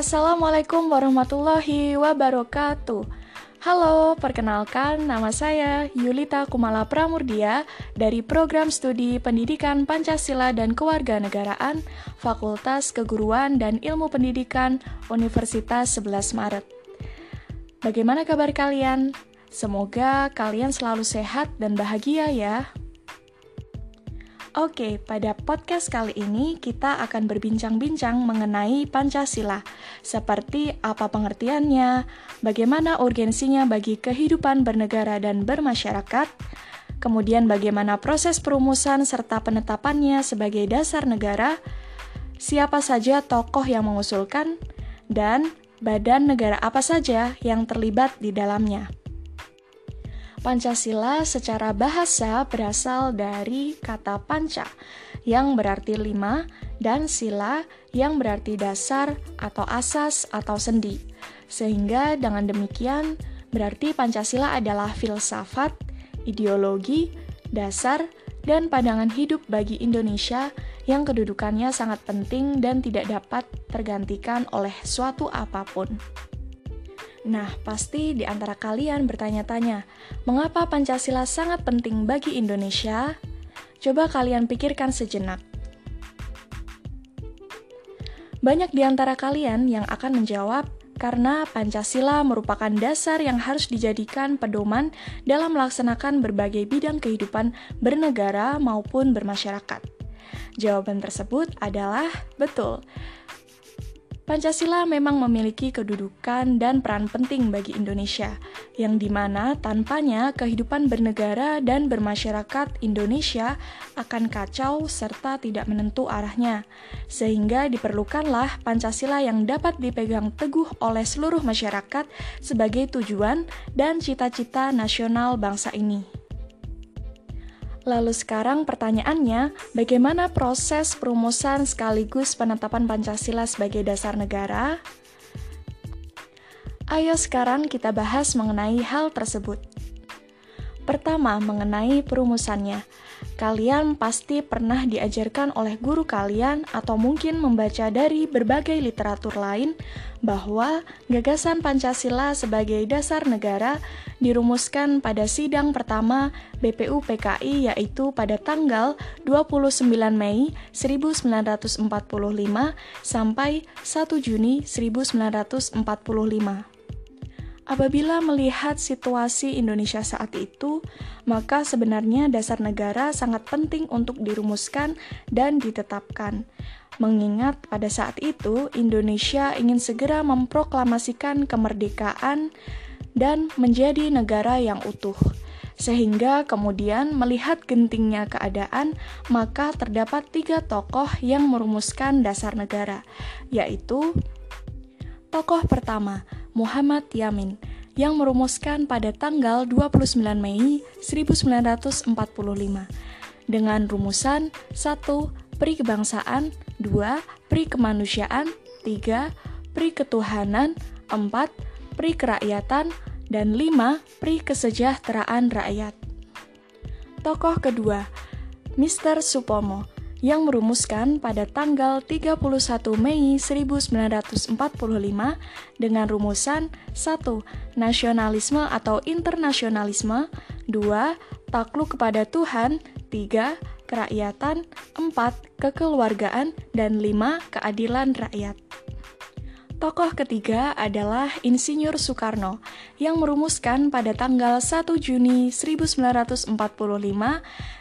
Assalamualaikum warahmatullahi wabarakatuh. Halo, perkenalkan nama saya Yulita Kumala Pramurdia dari Program Studi Pendidikan Pancasila dan Kewarganegaraan Fakultas Keguruan dan Ilmu Pendidikan Universitas 11 Maret. Bagaimana kabar kalian? Semoga kalian selalu sehat dan bahagia ya. Oke, pada podcast kali ini kita akan berbincang-bincang mengenai Pancasila, seperti apa pengertiannya, bagaimana urgensinya bagi kehidupan bernegara dan bermasyarakat, kemudian bagaimana proses perumusan serta penetapannya sebagai dasar negara, siapa saja tokoh yang mengusulkan, dan badan negara apa saja yang terlibat di dalamnya. Pancasila secara bahasa berasal dari kata panca yang berarti lima dan sila yang berarti dasar atau asas atau sendi. Sehingga dengan demikian berarti Pancasila adalah filsafat, ideologi, dasar, dan pandangan hidup bagi Indonesia yang kedudukannya sangat penting dan tidak dapat tergantikan oleh suatu apa pun. Nah, pasti di antara kalian bertanya-tanya, mengapa Pancasila sangat penting bagi Indonesia? Coba kalian pikirkan sejenak. Banyak di antara kalian yang akan menjawab karena Pancasila merupakan dasar yang harus dijadikan pedoman dalam melaksanakan berbagai bidang kehidupan bernegara maupun bermasyarakat. Jawaban tersebut adalah betul. Pancasila memang memiliki kedudukan dan peran penting bagi Indonesia, yang di mana tanpanya kehidupan bernegara dan bermasyarakat Indonesia akan kacau serta tidak menentu arahnya, sehingga diperlukanlah Pancasila yang dapat dipegang teguh oleh seluruh masyarakat sebagai tujuan dan cita-cita nasional bangsa ini. Lalu sekarang pertanyaannya, bagaimana proses perumusan sekaligus penetapan Pancasila sebagai dasar negara? Ayo sekarang kita bahas mengenai hal tersebut. Pertama, mengenai perumusannya. Kalian pasti pernah diajarkan oleh guru kalian atau mungkin membaca dari berbagai literatur lain bahwa gagasan Pancasila sebagai dasar negara dirumuskan pada sidang pertama BPU PKI yaitu pada tanggal 29 Mei 1945 sampai 1 Juni 1945. Apabila melihat situasi Indonesia saat itu, maka sebenarnya dasar negara sangat penting untuk dirumuskan dan ditetapkan. Mengingat pada saat itu Indonesia ingin segera memproklamasikan kemerdekaan dan menjadi negara yang utuh. Sehingga kemudian melihat gentingnya keadaan, maka terdapat tiga tokoh yang merumuskan dasar negara, yaitu tokoh pertama, Muhammad Yamin yang merumuskan pada tanggal 29 Mei 1945 dengan rumusan 1. Pri kebangsaan 2. Pri kemanusiaan 3. Pri ketuhanan 4. Pri kerakyatan dan 5. Pri kesejahteraan rakyat Tokoh kedua Mr. Supomo yang merumuskan pada tanggal 31 Mei 1945 dengan rumusan 1. Nasionalisme atau internasionalisme 2. Takluk kepada Tuhan 3. Kerakyatan 4. Kekeluargaan dan 5. Keadilan rakyat Tokoh ketiga adalah Insinyur Soekarno yang merumuskan pada tanggal 1 Juni 1945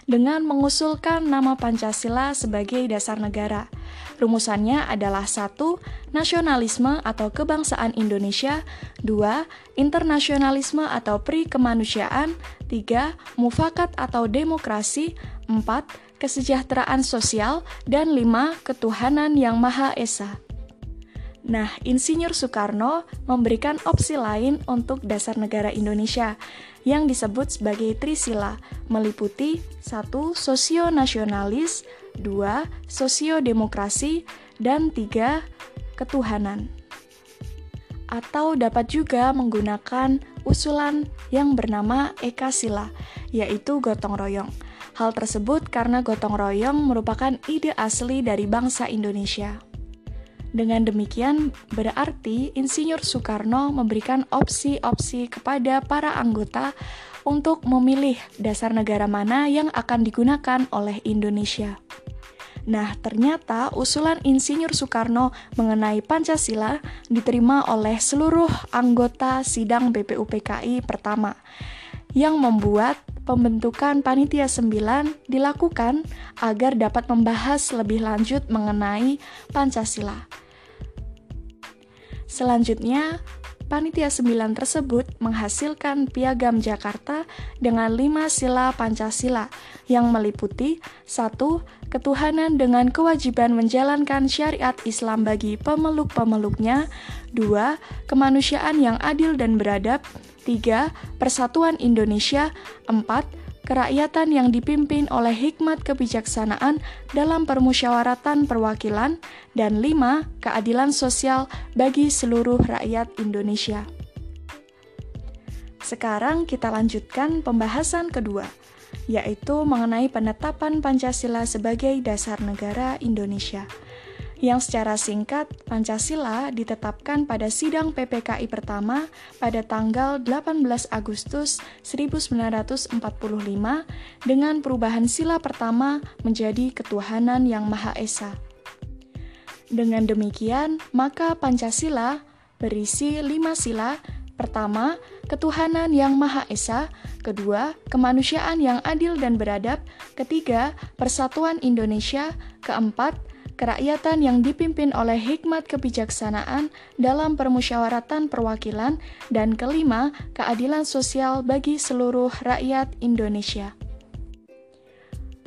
dengan mengusulkan nama Pancasila sebagai dasar negara. Rumusannya adalah 1. Nasionalisme atau kebangsaan Indonesia 2. Internasionalisme atau pri kemanusiaan 3. Mufakat atau demokrasi 4. Kesejahteraan sosial dan 5. Ketuhanan yang Maha Esa. Nah, Insinyur Soekarno memberikan opsi lain untuk dasar negara Indonesia yang disebut sebagai Trisila, meliputi 1. Sosio-nasionalis, 2. Sosio-demokrasi, dan 3. Ketuhanan. Atau dapat juga menggunakan usulan yang bernama Eka Sila, yaitu gotong royong. Hal tersebut karena gotong royong merupakan ide asli dari bangsa Indonesia. Dengan demikian, berarti Insinyur Soekarno memberikan opsi-opsi kepada para anggota untuk memilih dasar negara mana yang akan digunakan oleh Indonesia. Nah, ternyata usulan Insinyur Soekarno mengenai Pancasila diterima oleh seluruh anggota sidang BPUPKI pertama yang membuat pembentukan panitia 9 dilakukan agar dapat membahas lebih lanjut mengenai Pancasila. Selanjutnya, panitia 9 tersebut menghasilkan piagam Jakarta dengan lima sila Pancasila yang meliputi satu Ketuhanan dengan kewajiban menjalankan syariat Islam bagi pemeluk-pemeluknya dua Kemanusiaan yang adil dan beradab 3. Persatuan Indonesia 4. Kerakyatan yang dipimpin oleh hikmat kebijaksanaan dalam permusyawaratan perwakilan dan 5. Keadilan sosial bagi seluruh rakyat Indonesia. Sekarang kita lanjutkan pembahasan kedua, yaitu mengenai penetapan Pancasila sebagai dasar negara Indonesia yang secara singkat Pancasila ditetapkan pada sidang PPKI pertama pada tanggal 18 Agustus 1945 dengan perubahan sila pertama menjadi ketuhanan yang Maha Esa. Dengan demikian, maka Pancasila berisi lima sila Pertama, ketuhanan yang Maha Esa. Kedua, kemanusiaan yang adil dan beradab. Ketiga, persatuan Indonesia. Keempat, kerakyatan yang dipimpin oleh hikmat kebijaksanaan dalam permusyawaratan perwakilan, dan kelima, keadilan sosial bagi seluruh rakyat Indonesia.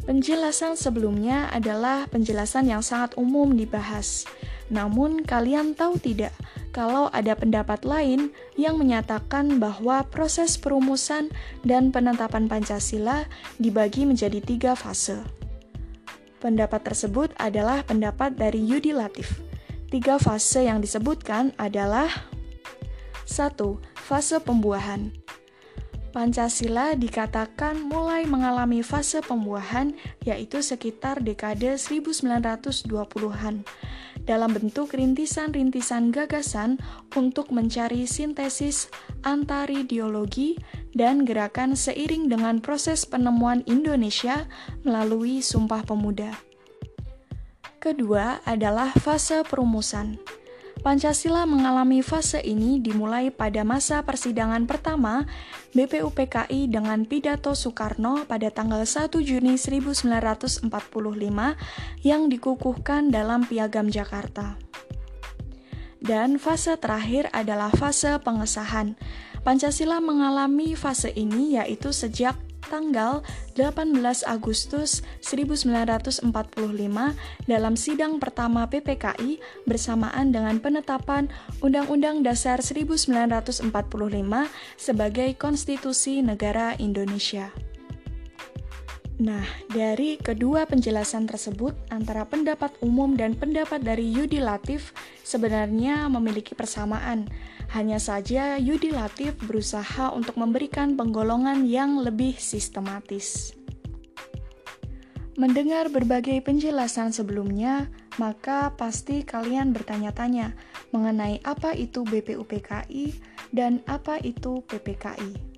Penjelasan sebelumnya adalah penjelasan yang sangat umum dibahas. Namun, kalian tahu tidak kalau ada pendapat lain yang menyatakan bahwa proses perumusan dan penetapan Pancasila dibagi menjadi tiga fase. Pendapat tersebut adalah pendapat dari Yudi Latif. Tiga fase yang disebutkan adalah 1. Fase pembuahan Pancasila dikatakan mulai mengalami fase pembuahan yaitu sekitar dekade 1920-an dalam bentuk rintisan-rintisan gagasan untuk mencari sintesis antar ideologi dan gerakan seiring dengan proses penemuan Indonesia melalui Sumpah Pemuda. Kedua adalah fase perumusan. Pancasila mengalami fase ini dimulai pada masa persidangan pertama BPUPKI dengan pidato Soekarno pada tanggal 1 Juni 1945 yang dikukuhkan dalam Piagam Jakarta. Dan fase terakhir adalah fase pengesahan. Pancasila mengalami fase ini yaitu sejak tanggal 18 Agustus 1945 dalam sidang pertama PPKI bersamaan dengan penetapan Undang-Undang Dasar 1945 sebagai konstitusi negara Indonesia. Nah, dari kedua penjelasan tersebut, antara pendapat umum dan pendapat dari Yudi Latif sebenarnya memiliki persamaan. Hanya saja Yudi Latif berusaha untuk memberikan penggolongan yang lebih sistematis. Mendengar berbagai penjelasan sebelumnya, maka pasti kalian bertanya-tanya mengenai apa itu BPUPKI dan apa itu PPKI.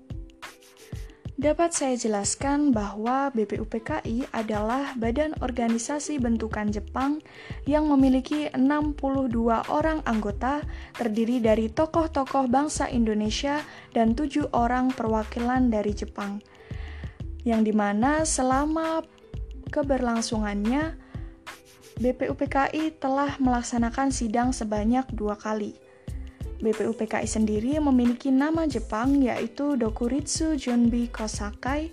Dapat saya jelaskan bahwa BPUPKI adalah badan organisasi bentukan Jepang yang memiliki 62 orang anggota terdiri dari tokoh-tokoh bangsa Indonesia dan tujuh orang perwakilan dari Jepang. Yang di mana selama keberlangsungannya BPUPKI telah melaksanakan sidang sebanyak dua kali BPUPKI sendiri memiliki nama Jepang yaitu Dokuritsu Junbi Kosakai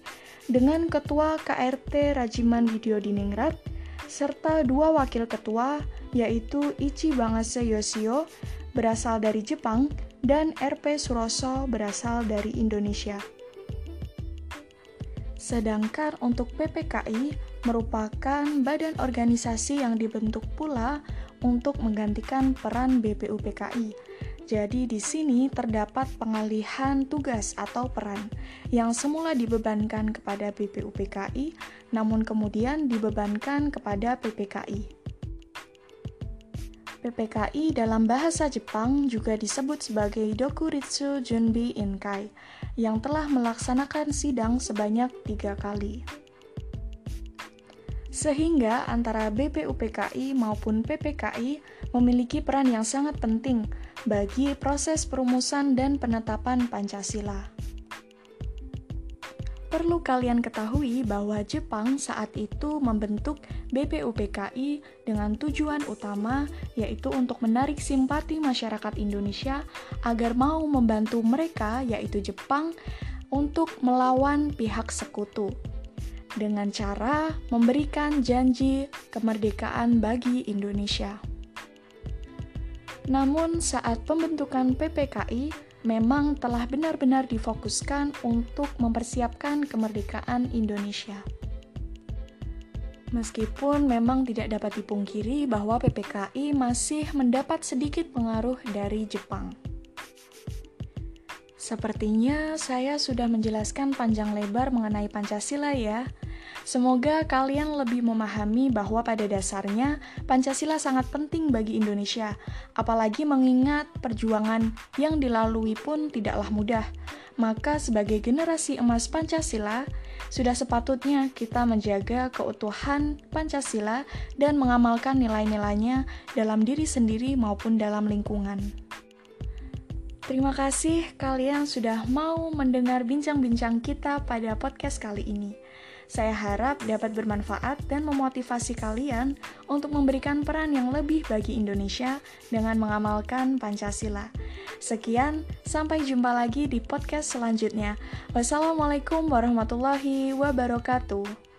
dengan ketua KRT Rajiman Diningrat serta dua wakil ketua yaitu Ichi Bangase Yoshio berasal dari Jepang dan RP Suroso berasal dari Indonesia. Sedangkan untuk PPKI merupakan badan organisasi yang dibentuk pula untuk menggantikan peran BPUPKI jadi di sini terdapat pengalihan tugas atau peran yang semula dibebankan kepada BPUPKI namun kemudian dibebankan kepada PPKI. PPKI dalam bahasa Jepang juga disebut sebagai Dokuritsu Junbi Inkai yang telah melaksanakan sidang sebanyak tiga kali. Sehingga antara BPUPKI maupun PPKI memiliki peran yang sangat penting bagi proses perumusan dan penetapan Pancasila. Perlu kalian ketahui bahwa Jepang saat itu membentuk BPUPKI dengan tujuan utama yaitu untuk menarik simpati masyarakat Indonesia agar mau membantu mereka yaitu Jepang untuk melawan pihak sekutu dengan cara memberikan janji kemerdekaan bagi Indonesia. Namun saat pembentukan PPKI memang telah benar-benar difokuskan untuk mempersiapkan kemerdekaan Indonesia. Meskipun memang tidak dapat dipungkiri bahwa PPKI masih mendapat sedikit pengaruh dari Jepang. Sepertinya saya sudah menjelaskan panjang lebar mengenai Pancasila ya. Semoga kalian lebih memahami bahwa pada dasarnya Pancasila sangat penting bagi Indonesia, apalagi mengingat perjuangan yang dilalui pun tidaklah mudah. Maka sebagai generasi emas Pancasila, sudah sepatutnya kita menjaga keutuhan Pancasila dan mengamalkan nilai-nilainya dalam diri sendiri maupun dalam lingkungan. Terima kasih kalian sudah mau mendengar bincang-bincang kita pada podcast kali ini. Saya harap dapat bermanfaat dan memotivasi kalian untuk memberikan peran yang lebih bagi Indonesia dengan mengamalkan Pancasila. Sekian, sampai jumpa lagi di podcast selanjutnya. Wassalamualaikum warahmatullahi wabarakatuh.